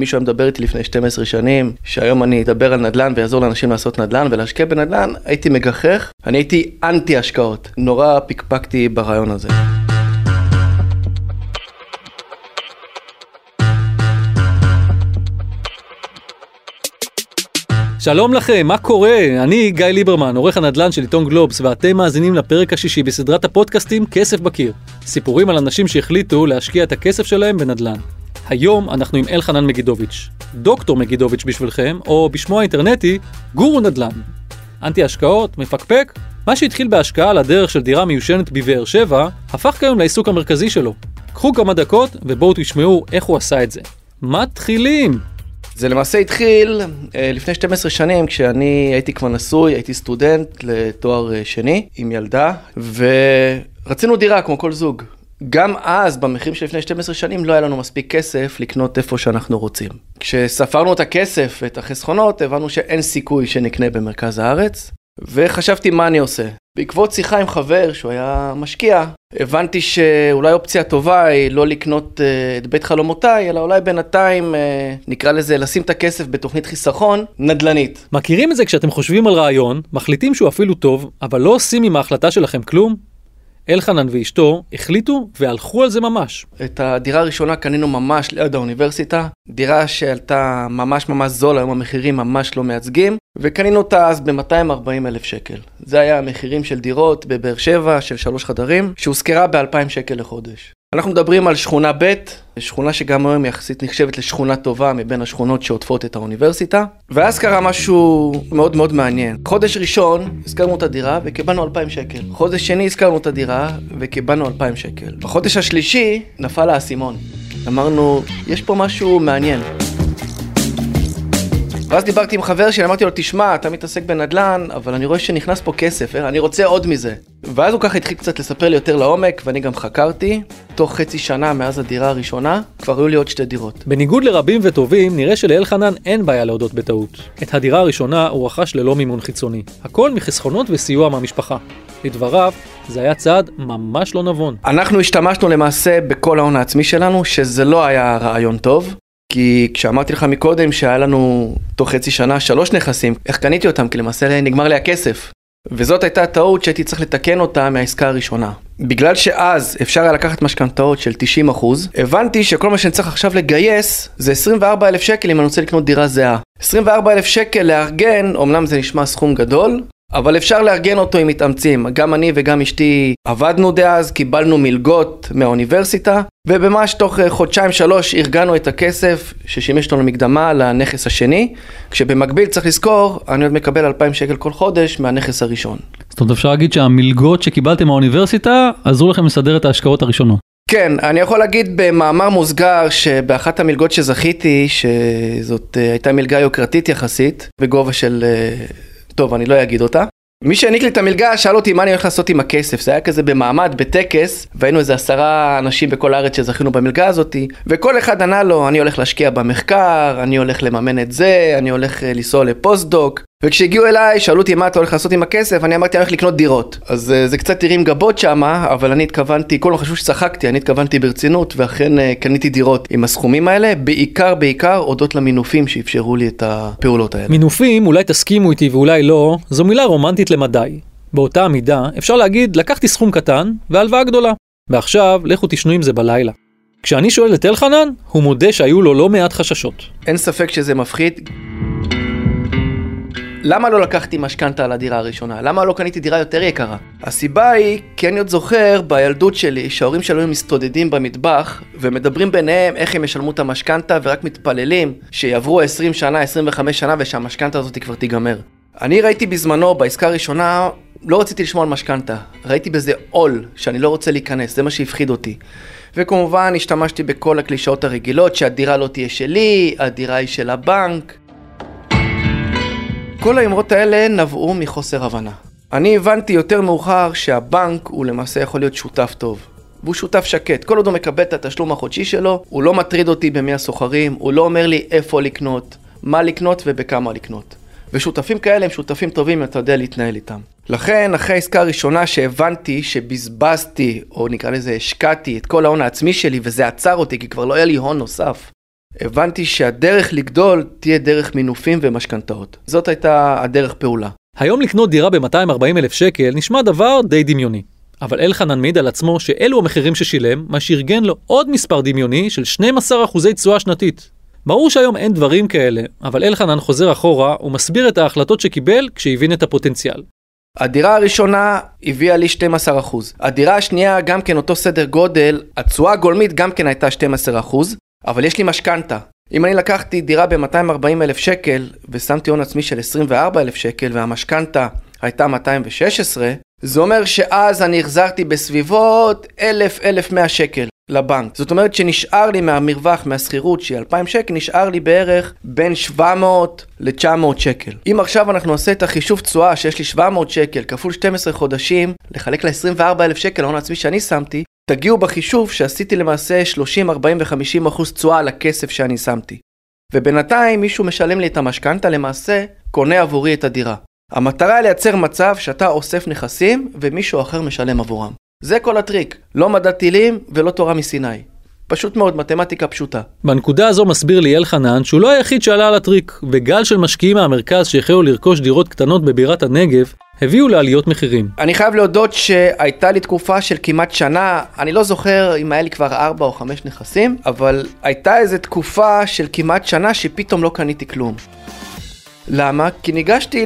מישהו היה מדבר איתי לפני 12 שנים, שהיום אני אדבר על נדל"ן ויעזור לאנשים לעשות נדל"ן ולהשקיע בנדל"ן, הייתי מגחך, אני הייתי אנטי השקעות. נורא פקפקתי ברעיון הזה. שלום לכם, מה קורה? אני גיא ליברמן, עורך הנדל"ן של עיתון גלובס, ואתם מאזינים לפרק השישי בסדרת הפודקאסטים כסף בקיר. סיפורים על אנשים שהחליטו להשקיע את הכסף שלהם בנדל"ן. היום אנחנו עם אלחנן מגידוביץ', דוקטור מגידוביץ' בשבילכם, או בשמו האינטרנטי, גורו נדל"ן. אנטי השקעות, מפקפק, מה שהתחיל בהשקעה על הדרך של דירה מיושנת בבאר שבע, הפך כיום לעיסוק המרכזי שלו. קחו כמה דקות ובואו תשמעו איך הוא עשה את זה. מתחילים! זה למעשה התחיל אה, לפני 12 שנים, כשאני הייתי כבר נשוי, הייתי סטודנט לתואר אה, שני עם ילדה, ורצינו דירה כמו כל זוג. גם אז, במחירים של לפני 12 שנים, לא היה לנו מספיק כסף לקנות איפה שאנחנו רוצים. כשספרנו את הכסף ואת החסכונות, הבנו שאין סיכוי שנקנה במרכז הארץ, וחשבתי מה אני עושה. בעקבות שיחה עם חבר שהוא היה משקיע, הבנתי שאולי אופציה טובה היא לא לקנות uh, את בית חלומותיי, אלא אולי בינתיים, uh, נקרא לזה, לשים את הכסף בתוכנית חיסכון נדל"נית. מכירים את זה כשאתם חושבים על רעיון, מחליטים שהוא אפילו טוב, אבל לא עושים עם ההחלטה שלכם כלום? אלחנן ואשתו החליטו והלכו על זה ממש. את הדירה הראשונה קנינו ממש ליד האוניברסיטה, דירה שעלתה ממש ממש זול, היום המחירים ממש לא מייצגים, וקנינו אותה אז ב-240 אלף שקל. זה היה המחירים של דירות בבאר שבע של שלוש חדרים, שהושכרה ב-2,000 שקל לחודש. אנחנו מדברים על שכונה ב', שכונה שגם היום יחסית נחשבת לשכונה טובה מבין השכונות שעוטפות את האוניברסיטה. ואז קרה משהו מאוד מאוד מעניין. חודש ראשון הזכרנו את הדירה וקיבלנו 2,000 שקל. חודש שני הזכרנו את הדירה וקיבלנו 2,000 שקל. בחודש השלישי נפל האסימון. אמרנו, יש פה משהו מעניין. ואז דיברתי עם חבר שלי, אמרתי לו, תשמע, אתה מתעסק בנדל"ן, אבל אני רואה שנכנס פה כסף, אה? אני רוצה עוד מזה. ואז הוא ככה התחיל קצת לספר לי יותר לעומק, ואני גם חקרתי. תוך חצי שנה מאז הדירה הראשונה, כבר היו לי עוד שתי דירות. בניגוד לרבים וטובים, נראה שלאלחנן אין בעיה להודות בטעות. את הדירה הראשונה הוא רכש ללא מימון חיצוני. הכל מחסכונות וסיוע מהמשפחה. לדבריו, זה היה צעד ממש לא נבון. אנחנו השתמשנו למעשה בכל ההון העצמי שלנו, שזה לא היה רעיון טוב. כי כשאמרתי לך מקודם שהיה לנו תוך חצי שנה שלוש נכסים, איך קניתי אותם? כי למעשה נגמר לי הכסף. וזאת הייתה טעות שהייתי צריך לתקן אותה מהעסקה הראשונה. בגלל שאז אפשר היה לקחת משכנתאות של 90 הבנתי שכל מה שאני צריך עכשיו לגייס זה 24 אלף שקל אם אני רוצה לקנות דירה זהה. 24 אלף שקל לארגן, אמנם זה נשמע סכום גדול, אבל אפשר לארגן אותו אם מתאמצים. גם אני וגם אשתי עבדנו דאז, קיבלנו מלגות מהאוניברסיטה, וממש תוך אה, חודשיים שלוש ארגנו את הכסף ששימש לנו מקדמה לנכס השני, כשבמקביל צריך לזכור, אני עוד מקבל 2,000 שקל כל חודש מהנכס הראשון. זאת אומרת אפשר להגיד שהמלגות שקיבלתם מהאוניברסיטה עזרו לכם לסדר את ההשקעות הראשונות. כן, אני יכול להגיד במאמר מוסגר שבאחת המלגות שזכיתי, שזאת אה, הייתה מלגה יוקרתית יחסית, בגובה של אה, טוב, אני לא אגיד אותה. מי שהעניק לי את המלגה שאל אותי מה אני הולך לעשות עם הכסף, זה היה כזה במעמד, בטקס, והיינו איזה עשרה אנשים בכל הארץ שזכינו במלגה הזאתי, וכל אחד ענה לו, אני הולך להשקיע במחקר, אני הולך לממן את זה, אני הולך אה, לנסוע לפוסט-דוק, וכשהגיעו אליי, שאלו אותי מה אתה הולך לעשות עם הכסף, אני אמרתי אני הולך לקנות דירות. אז uh, זה קצת הרים גבות שמה, אבל אני התכוונתי, מה חשוב שצחקתי, אני התכוונתי ברצינות, ואכן uh, קניתי דירות עם הסכומים האלה, בעיקר בעיקר הודות למינופים שאפשרו לי את הפעולות האלה. מינופים, אולי תסכימו איתי ואולי לא, זו מילה רומנטית למדי. באותה מידה, אפשר להגיד, לקחתי סכום קטן והלוואה גדולה. ועכשיו, לכו תשנו עם זה בלילה. כשאני שואל את אלחנן, הוא מודה שהיו לו לא מעט חששות. אין ספק שזה מפחיד. למה לא לקחתי משכנתה על הדירה הראשונה? למה לא קניתי דירה יותר יקרה? הסיבה היא, כי אני עוד זוכר בילדות שלי שההורים שלנו מסתודדים במטבח ומדברים ביניהם איך הם ישלמו את המשכנתה ורק מתפללים שיעברו 20 שנה, 25 שנה ושהמשכנתה הזאת כבר תיגמר. אני ראיתי בזמנו, בעסקה הראשונה, לא רציתי לשמוע על משכנתה. ראיתי בזה עול שאני לא רוצה להיכנס, זה מה שהפחיד אותי. וכמובן השתמשתי בכל הקלישאות הרגילות שהדירה לא תהיה שלי, הדירה היא של הבנק. כל האמרות האלה נבעו מחוסר הבנה. אני הבנתי יותר מאוחר שהבנק הוא למעשה יכול להיות שותף טוב. והוא שותף שקט. כל עוד הוא מקבל את התשלום החודשי שלו, הוא לא מטריד אותי במי הסוחרים, הוא לא אומר לי איפה לקנות, מה לקנות ובכמה לקנות. ושותפים כאלה הם שותפים טובים אתה יודע להתנהל איתם. לכן, אחרי העסקה הראשונה שהבנתי שבזבזתי, או נקרא לזה השקעתי את כל ההון העצמי שלי וזה עצר אותי כי כבר לא היה לי הון נוסף, הבנתי שהדרך לגדול תהיה דרך מינופים ומשכנתאות. זאת הייתה הדרך פעולה. היום לקנות דירה ב-240 אלף שקל נשמע דבר די דמיוני. אבל אלחנן מעיד על עצמו שאלו המחירים ששילם, מה שארגן לו עוד מספר דמיוני של 12 אחוזי תשואה שנתית. ברור שהיום אין דברים כאלה, אבל אלחנן חוזר אחורה ומסביר את ההחלטות שקיבל כשהבין את הפוטנציאל. הדירה הראשונה הביאה לי 12%. הדירה השנייה גם כן אותו סדר גודל, התשואה הגולמית גם כן הייתה 12%, אבל יש לי משכנתה. אם אני לקחתי דירה ב-240 אלף שקל ושמתי הון עצמי של 24 אלף שקל והמשכנתה הייתה 216, זה אומר שאז אני החזרתי בסביבות 1,000-1,100 שקל לבנק. זאת אומרת שנשאר לי מהמרווח, מהשכירות שהיא 2,000 שקל, נשאר לי בערך בין 700 ל-900 שקל. אם עכשיו אנחנו נעשה את החישוב תשואה שיש לי 700 שקל כפול 12 חודשים, לחלק ל-24,000 שקל ההון העצמי שאני שמתי, תגיעו בחישוב שעשיתי למעשה 30, 40 ו-50 אחוז תשואה על הכסף שאני שמתי. ובינתיים מישהו משלם לי את המשכנתה, למעשה קונה עבורי את הדירה. המטרה היא לייצר מצב שאתה אוסף נכסים ומישהו אחר משלם עבורם. זה כל הטריק, לא מדע טילים ולא תורה מסיני. פשוט מאוד, מתמטיקה פשוטה. בנקודה הזו מסביר לי אלחנן שהוא לא היחיד שעלה על הטריק, וגל של משקיעים מהמרכז שהחלו לרכוש דירות קטנות בבירת הנגב, הביאו לעליות מחירים. אני חייב להודות שהייתה לי תקופה של כמעט שנה, אני לא זוכר אם היה לי כבר ארבע או חמש נכסים, אבל הייתה איזו תקופה של כמעט שנה שפתאום לא קניתי כלום. למה? כי ניגשתי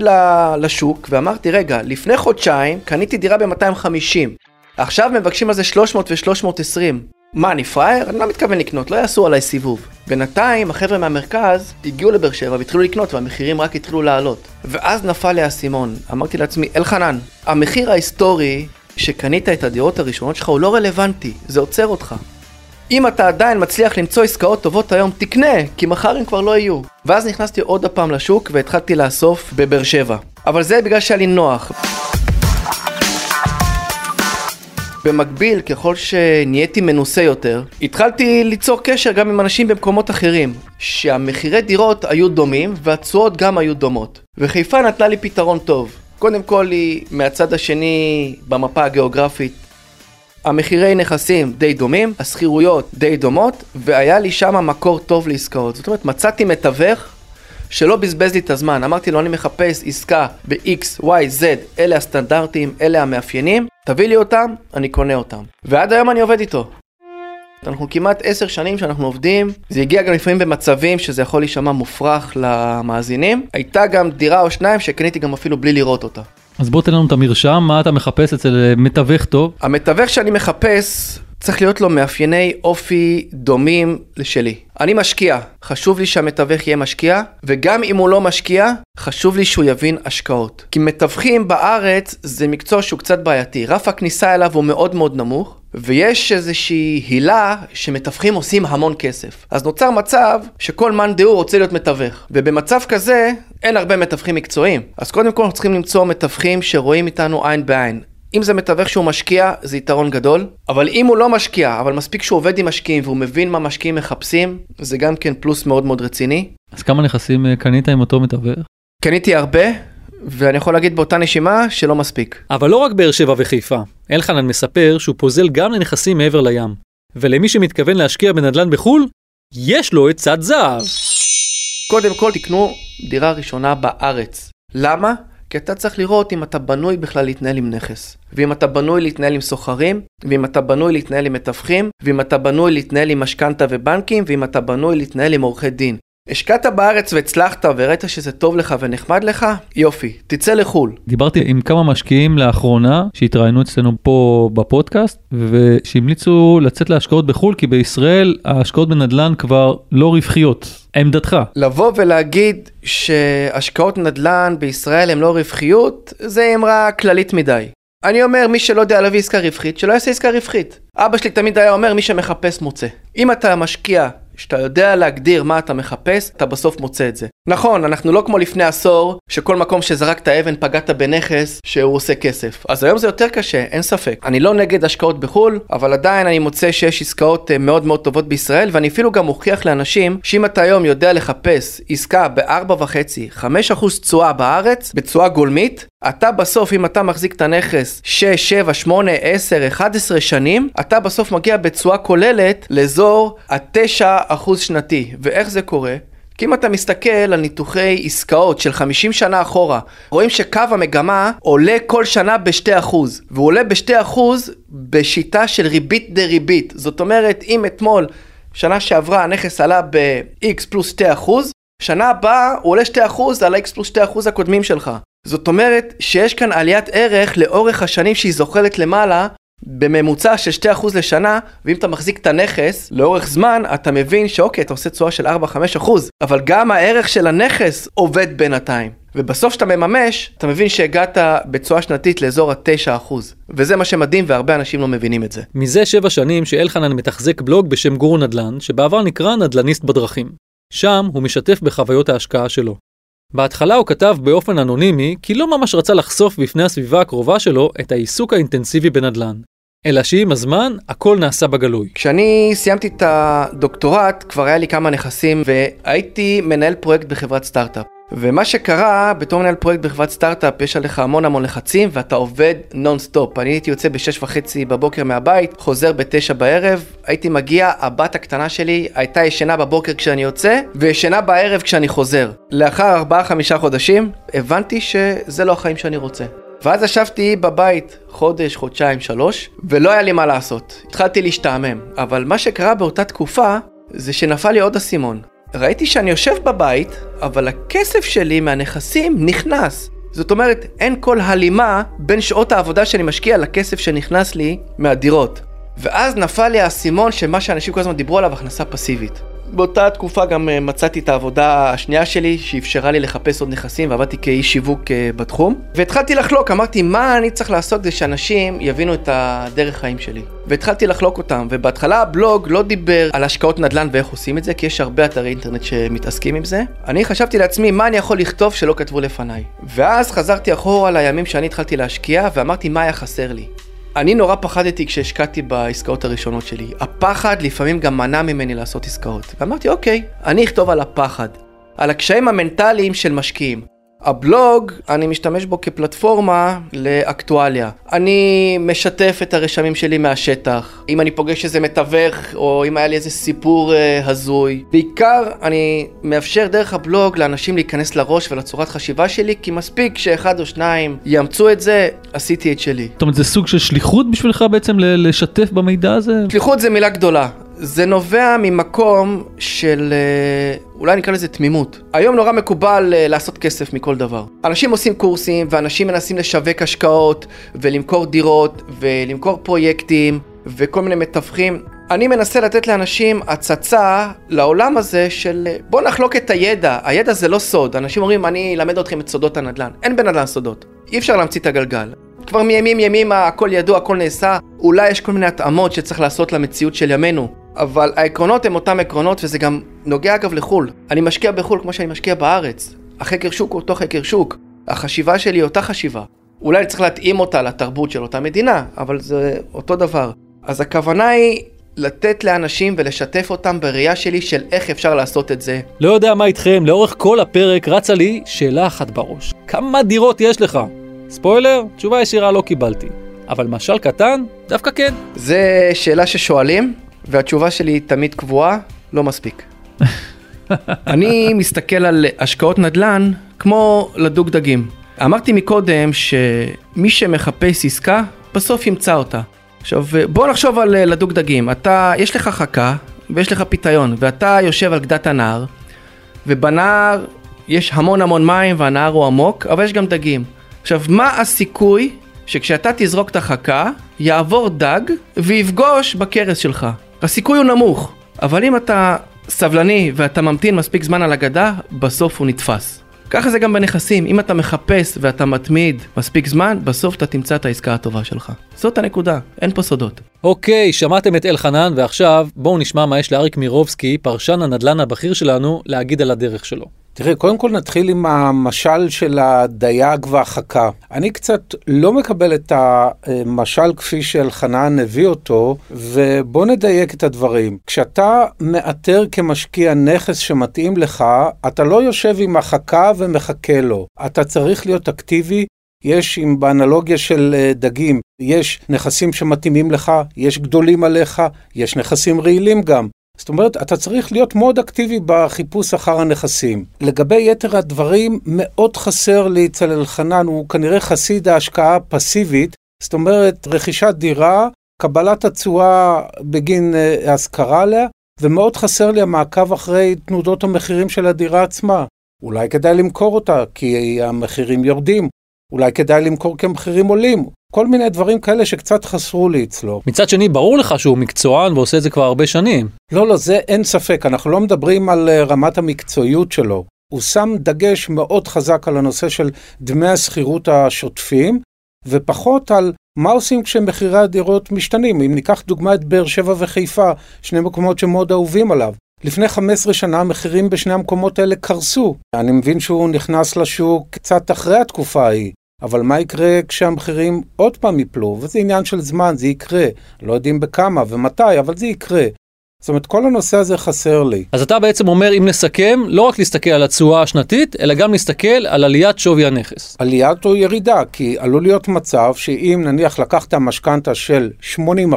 לשוק ואמרתי, רגע, לפני חודשיים קניתי דירה ב-250, עכשיו מבקשים על זה 300 ו-320. מה, אני פראייר? אני לא מתכוון לקנות, לא יעשו עליי סיבוב. בינתיים, החבר'ה מהמרכז הגיעו לבאר שבע והתחילו לקנות, והמחירים רק התחילו לעלות. ואז נפל לי האסימון. אמרתי לעצמי, אלחנן, המחיר ההיסטורי שקנית את הדירות הראשונות שלך הוא לא רלוונטי, זה עוצר אותך. אם אתה עדיין מצליח למצוא עסקאות טובות היום, תקנה, כי מחר הם כבר לא יהיו. ואז נכנסתי עוד הפעם לשוק והתחלתי לאסוף בבאר שבע. אבל זה בגלל שהיה לי נוח. במקביל, ככל שנהייתי מנוסה יותר, התחלתי ליצור קשר גם עם אנשים במקומות אחרים, שהמחירי דירות היו דומים והתשואות גם היו דומות. וחיפה נתנה לי פתרון טוב. קודם כל היא מהצד השני במפה הגיאוגרפית. המחירי נכסים די דומים, השכירויות די דומות, והיה לי שם מקור טוב לעסקאות. זאת אומרת, מצאתי מתווך שלא בזבז לי את הזמן. אמרתי לו, אני מחפש עסקה ב-X, Y, Z, אלה הסטנדרטים, אלה המאפיינים, תביא לי אותם, אני קונה אותם. ועד היום אני עובד איתו. אנחנו כמעט עשר שנים שאנחנו עובדים, זה הגיע גם לפעמים במצבים שזה יכול להישמע מופרך למאזינים. הייתה גם דירה או שניים שקניתי גם אפילו בלי לראות אותה. אז בוא תן לנו את המרשם, מה אתה מחפש אצל מתווך טוב? המתווך שאני מחפש צריך להיות לו מאפייני אופי דומים לשלי. אני משקיע, חשוב לי שהמתווך יהיה משקיע, וגם אם הוא לא משקיע, חשוב לי שהוא יבין השקעות. כי מתווכים בארץ זה מקצוע שהוא קצת בעייתי, רף הכניסה אליו הוא מאוד מאוד נמוך, ויש איזושהי הילה שמתווכים עושים המון כסף. אז נוצר מצב שכל מאן דהוא רוצה להיות מתווך, ובמצב כזה אין הרבה מתווכים מקצועיים. אז קודם כל אנחנו צריכים למצוא מתווכים שרואים איתנו עין בעין. אם זה מתווך שהוא משקיע, זה יתרון גדול, אבל אם הוא לא משקיע, אבל מספיק שהוא עובד עם משקיעים והוא מבין מה משקיעים מחפשים, זה גם כן פלוס מאוד מאוד רציני. אז כמה נכסים אה, קנית עם אותו מתווך? קניתי הרבה, ואני יכול להגיד באותה נשימה שלא מספיק. אבל לא רק באר שבע וחיפה, אלחנן מספר שהוא פוזל גם לנכסים מעבר לים. ולמי שמתכוון להשקיע בנדל"ן בחו"ל, יש לו את צד זהב. קודם כל תקנו דירה ראשונה בארץ. למה? כי אתה צריך לראות אם אתה בנוי בכלל להתנהל עם נכס. ואם אתה בנוי להתנהל עם סוחרים, ואם אתה בנוי להתנהל עם מתווכים, ואם אתה בנוי להתנהל עם משכנתה ובנקים, ואם אתה בנוי להתנהל עם עורכי דין. השקעת בארץ והצלחת וראית שזה טוב לך ונחמד לך, יופי, תצא לחו"ל. דיברתי עם כמה משקיעים לאחרונה שהתראיינו אצלנו פה בפודקאסט ושהמליצו לצאת להשקעות בחו"ל כי בישראל ההשקעות בנדל"ן כבר לא רווחיות. עמדתך. לבוא ולהגיד שהשקעות נדל"ן בישראל הן לא רווחיות, זה אמרה כללית מדי. אני אומר, מי שלא יודע להביא עסקה רווחית, שלא יעשה עסקה רווחית. אבא שלי תמיד היה אומר, מי שמחפש מוצא. אם אתה משקיע שאתה יודע להגדיר מה אתה מחפש, אתה בסוף מוצא את זה. נכון, אנחנו לא כמו לפני עשור, שכל מקום שזרקת אבן פגעת בנכס, שהוא עושה כסף. אז היום זה יותר קשה, אין ספק. אני לא נגד השקעות בחו"ל, אבל עדיין אני מוצא שיש עסקאות אה, מאוד מאוד טובות בישראל, ואני אפילו גם מוכיח לאנשים, שאם אתה היום יודע לחפש עסקה ב-4.5-5% תשואה בארץ, בתשואה גולמית, אתה בסוף, אם אתה מחזיק את הנכס 6, 7, 8, 10, 11 שנים, אתה בסוף מגיע בתשואה כוללת לאזור ה-9 אחוז שנתי. ואיך זה קורה? כי אם אתה מסתכל על ניתוחי עסקאות של 50 שנה אחורה, רואים שקו המגמה עולה כל שנה ב-2%, והוא עולה ב-2% בשיטה של ריבית דריבית. זאת אומרת, אם אתמול, שנה שעברה, הנכס עלה ב-X פלוס 2%, שנה הבאה הוא עולה 2% על ה-X פלוס 2% הקודמים שלך. זאת אומרת שיש כאן עליית ערך לאורך השנים שהיא זוחלת למעלה, בממוצע של 2% לשנה, ואם אתה מחזיק את הנכס לאורך זמן, אתה מבין שאוקיי, אתה עושה תשואה של 4-5%, אבל גם הערך של הנכס עובד בינתיים. ובסוף שאתה מממש, אתה מבין שהגעת בתשואה שנתית לאזור ה-9%. וזה מה שמדהים והרבה אנשים לא מבינים את זה. מזה שבע שנים שאלחנן מתחזק בלוג בשם גורו נדל"ן, שבעבר נקרא נדל"ניסט בדרכים. שם הוא משתף בחוויות ההשקעה שלו. בהתחלה הוא כתב באופן אנונימי כי לא ממש רצה לחשוף בפני הסביבה הקרובה שלו את העיסוק האינטנסיבי בנדל"ן. אלא שעם הזמן הכל נעשה בגלוי. כשאני סיימתי את הדוקטורט כבר היה לי כמה נכסים והייתי מנהל פרויקט בחברת סטארט-אפ. ומה שקרה, בתור מנהל פרויקט בחברת סטארט-אפ, יש עליך המון המון לחצים ואתה עובד נונסטופ. אני הייתי יוצא בשש וחצי בבוקר מהבית, חוזר בתשע בערב, הייתי מגיע, הבת הקטנה שלי הייתה ישנה בבוקר כשאני יוצא, וישנה בערב כשאני חוזר. לאחר ארבעה חמישה חודשים, הבנתי שזה לא החיים שאני רוצה. ואז ישבתי בבית חודש, חודשיים, שלוש, ולא היה לי מה לעשות. התחלתי להשתעמם. אבל מה שקרה באותה תקופה, זה שנפל לי עוד אסימון. ראיתי שאני יושב בבית, אבל הכסף שלי מהנכסים נכנס. זאת אומרת, אין כל הלימה בין שעות העבודה שאני משקיע לכסף שנכנס לי מהדירות. ואז נפל לי האסימון שמה שאנשים כל הזמן דיברו עליו, הכנסה פסיבית. באותה תקופה גם אה, מצאתי את העבודה השנייה שלי, שאפשרה לי לחפש עוד נכסים, ועבדתי כאיש שיווק אה, בתחום. והתחלתי לחלוק, אמרתי, מה אני צריך לעשות כדי שאנשים יבינו את הדרך חיים שלי. והתחלתי לחלוק אותם, ובהתחלה הבלוג לא דיבר על השקעות נדל"ן ואיך עושים את זה, כי יש הרבה אתרי אינטרנט שמתעסקים עם זה. אני חשבתי לעצמי, מה אני יכול לכתוב שלא כתבו לפניי. ואז חזרתי אחורה לימים שאני התחלתי להשקיע, ואמרתי, מה היה חסר לי. אני נורא פחדתי כשהשקעתי בעסקאות הראשונות שלי. הפחד לפעמים גם מנע ממני לעשות עסקאות. ואמרתי, אוקיי, אני אכתוב על הפחד. על הקשיים המנטליים של משקיעים. הבלוג, אני משתמש בו כפלטפורמה לאקטואליה. אני משתף את הרשמים שלי מהשטח. אם אני פוגש איזה מתווך, או אם היה לי איזה סיפור אה, הזוי. בעיקר, אני מאפשר דרך הבלוג לאנשים להיכנס לראש ולצורת חשיבה שלי, כי מספיק שאחד או שניים יאמצו את זה, עשיתי את שלי. זאת אומרת, זה סוג של שליחות בשבילך בעצם לשתף במידע הזה? שליחות זה מילה גדולה. זה נובע ממקום של אה, אולי נקרא לזה תמימות. היום נורא מקובל אה, לעשות כסף מכל דבר. אנשים עושים קורסים ואנשים מנסים לשווק השקעות ולמכור דירות ולמכור פרויקטים וכל מיני מתווכים. אני מנסה לתת לאנשים הצצה לעולם הזה של אה, בוא נחלוק את הידע, הידע זה לא סוד, אנשים אומרים אני אלמד אתכם את סודות הנדל"ן, אין בנדל"ן סודות, אי אפשר להמציא את הגלגל. כבר מימים ימימה הכל ידוע, הכל נעשה, אולי יש כל מיני התאמות שצריך לעשות למציאות של ימינו, אבל העקרונות הם אותם עקרונות וזה גם נוגע אגב לחו"ל. אני משקיע בחו"ל כמו שאני משקיע בארץ. החקר שוק הוא אותו חקר שוק. החשיבה שלי היא אותה חשיבה. אולי אני צריך להתאים אותה לתרבות של אותה מדינה, אבל זה אותו דבר. אז הכוונה היא לתת לאנשים ולשתף אותם בראייה שלי של איך אפשר לעשות את זה. לא יודע מה איתכם, לאורך כל הפרק רצה לי שאלה אחת בראש. כמה דירות יש לך? ספוילר, תשובה ישירה לא קיבלתי. אבל משל קטן, דווקא כן. זה שאלה ששואלים, והתשובה שלי היא תמיד קבועה, לא מספיק. אני מסתכל על השקעות נדל"ן כמו לדוג דגים. אמרתי מקודם שמי שמחפש עסקה, בסוף ימצא אותה. עכשיו בוא נחשוב על אה, לדוג דגים. אתה, יש לך חכה ויש לך פיתיון, ואתה יושב על גדת הנהר, ובנהר יש המון המון מים והנהר הוא עמוק, אבל יש גם דגים. עכשיו, מה הסיכוי שכשאתה תזרוק את החכה, יעבור דג ויפגוש בכרס שלך? הסיכוי הוא נמוך, אבל אם אתה סבלני ואתה ממתין מספיק זמן על הגדה, בסוף הוא נתפס. ככה זה גם בנכסים, אם אתה מחפש ואתה מתמיד מספיק זמן, בסוף אתה תמצא את העסקה הטובה שלך. זאת הנקודה, אין פה סודות. אוקיי, שמעתם את אלחנן, ועכשיו בואו נשמע מה יש לאריק מירובסקי, פרשן הנדל"ן הבכיר שלנו, להגיד על הדרך שלו. תראה, קודם כל נתחיל עם המשל של הדייג והחכה. אני קצת לא מקבל את המשל כפי שאלחנן הביא אותו, ובוא נדייק את הדברים. כשאתה מאתר כמשקיע נכס שמתאים לך, אתה לא יושב עם החכה ומחכה לו. אתה צריך להיות אקטיבי. יש, אם באנלוגיה של אה, דגים, יש נכסים שמתאימים לך, יש גדולים עליך, יש נכסים רעילים גם. זאת אומרת, אתה צריך להיות מאוד אקטיבי בחיפוש אחר הנכסים. לגבי יתר הדברים, מאוד חסר לי אצל אלחנן, הוא כנראה חסיד ההשקעה הפסיבית, זאת אומרת, רכישת דירה, קבלת התשואה בגין אה, השכרה עליה, ומאוד חסר לי המעקב אחרי תנודות המחירים של הדירה עצמה. אולי כדאי למכור אותה כי המחירים יורדים, אולי כדאי למכור כי המחירים עולים. כל מיני דברים כאלה שקצת חסרו לי אצלו. מצד שני, ברור לך שהוא מקצוען ועושה את זה כבר הרבה שנים. לא, לא, זה אין ספק, אנחנו לא מדברים על אה, רמת המקצועיות שלו. הוא שם דגש מאוד חזק על הנושא של דמי השכירות השוטפים, ופחות על מה עושים כשמחירי הדירות משתנים. אם ניקח דוגמא את באר שבע וחיפה, שני מקומות שמאוד אהובים עליו. לפני 15 שנה המחירים בשני המקומות האלה קרסו. אני מבין שהוא נכנס לשוק קצת אחרי התקופה ההיא. אבל מה יקרה כשהמחירים עוד פעם יפלו? וזה עניין של זמן, זה יקרה. לא יודעים בכמה ומתי, אבל זה יקרה. זאת אומרת, כל הנושא הזה חסר לי. אז אתה בעצם אומר, אם נסכם, לא רק להסתכל על התשואה השנתית, אלא גם להסתכל על עליית שווי הנכס. עליית או ירידה, כי עלול להיות מצב שאם נניח לקחת משכנתה של 80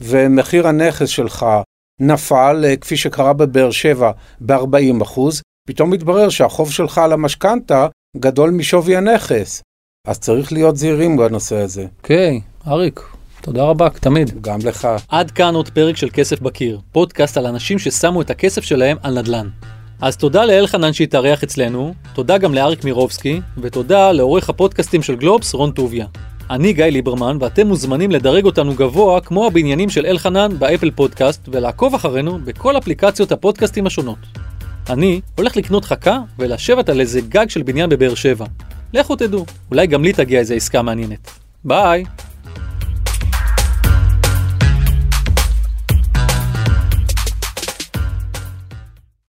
ומחיר הנכס שלך נפל, אה, כפי שקרה בבאר שבע, ב-40 פתאום מתברר שהחוב שלך על המשכנתה גדול משווי הנכס. אז צריך להיות זהירים בנושא הזה. אוקיי, okay, אריק, תודה רבה, תמיד. גם לך. עד כאן עוד פרק של כסף בקיר, פודקאסט על אנשים ששמו את הכסף שלהם על נדל"ן. אז תודה לאלחנן שהתארח אצלנו, תודה גם לאריק מירובסקי, ותודה לעורך הפודקאסטים של גלובס, רון טוביה. אני גיא ליברמן, ואתם מוזמנים לדרג אותנו גבוה כמו הבניינים של אלחנן באפל פודקאסט, ולעקוב אחרינו בכל אפליקציות הפודקאסטים השונות. אני הולך לקנות חכה ולשבת על איזה גג של בניין בבאר שבע. לכו תדעו, אולי גם לי תגיע איזה עסקה מעניינת. ביי!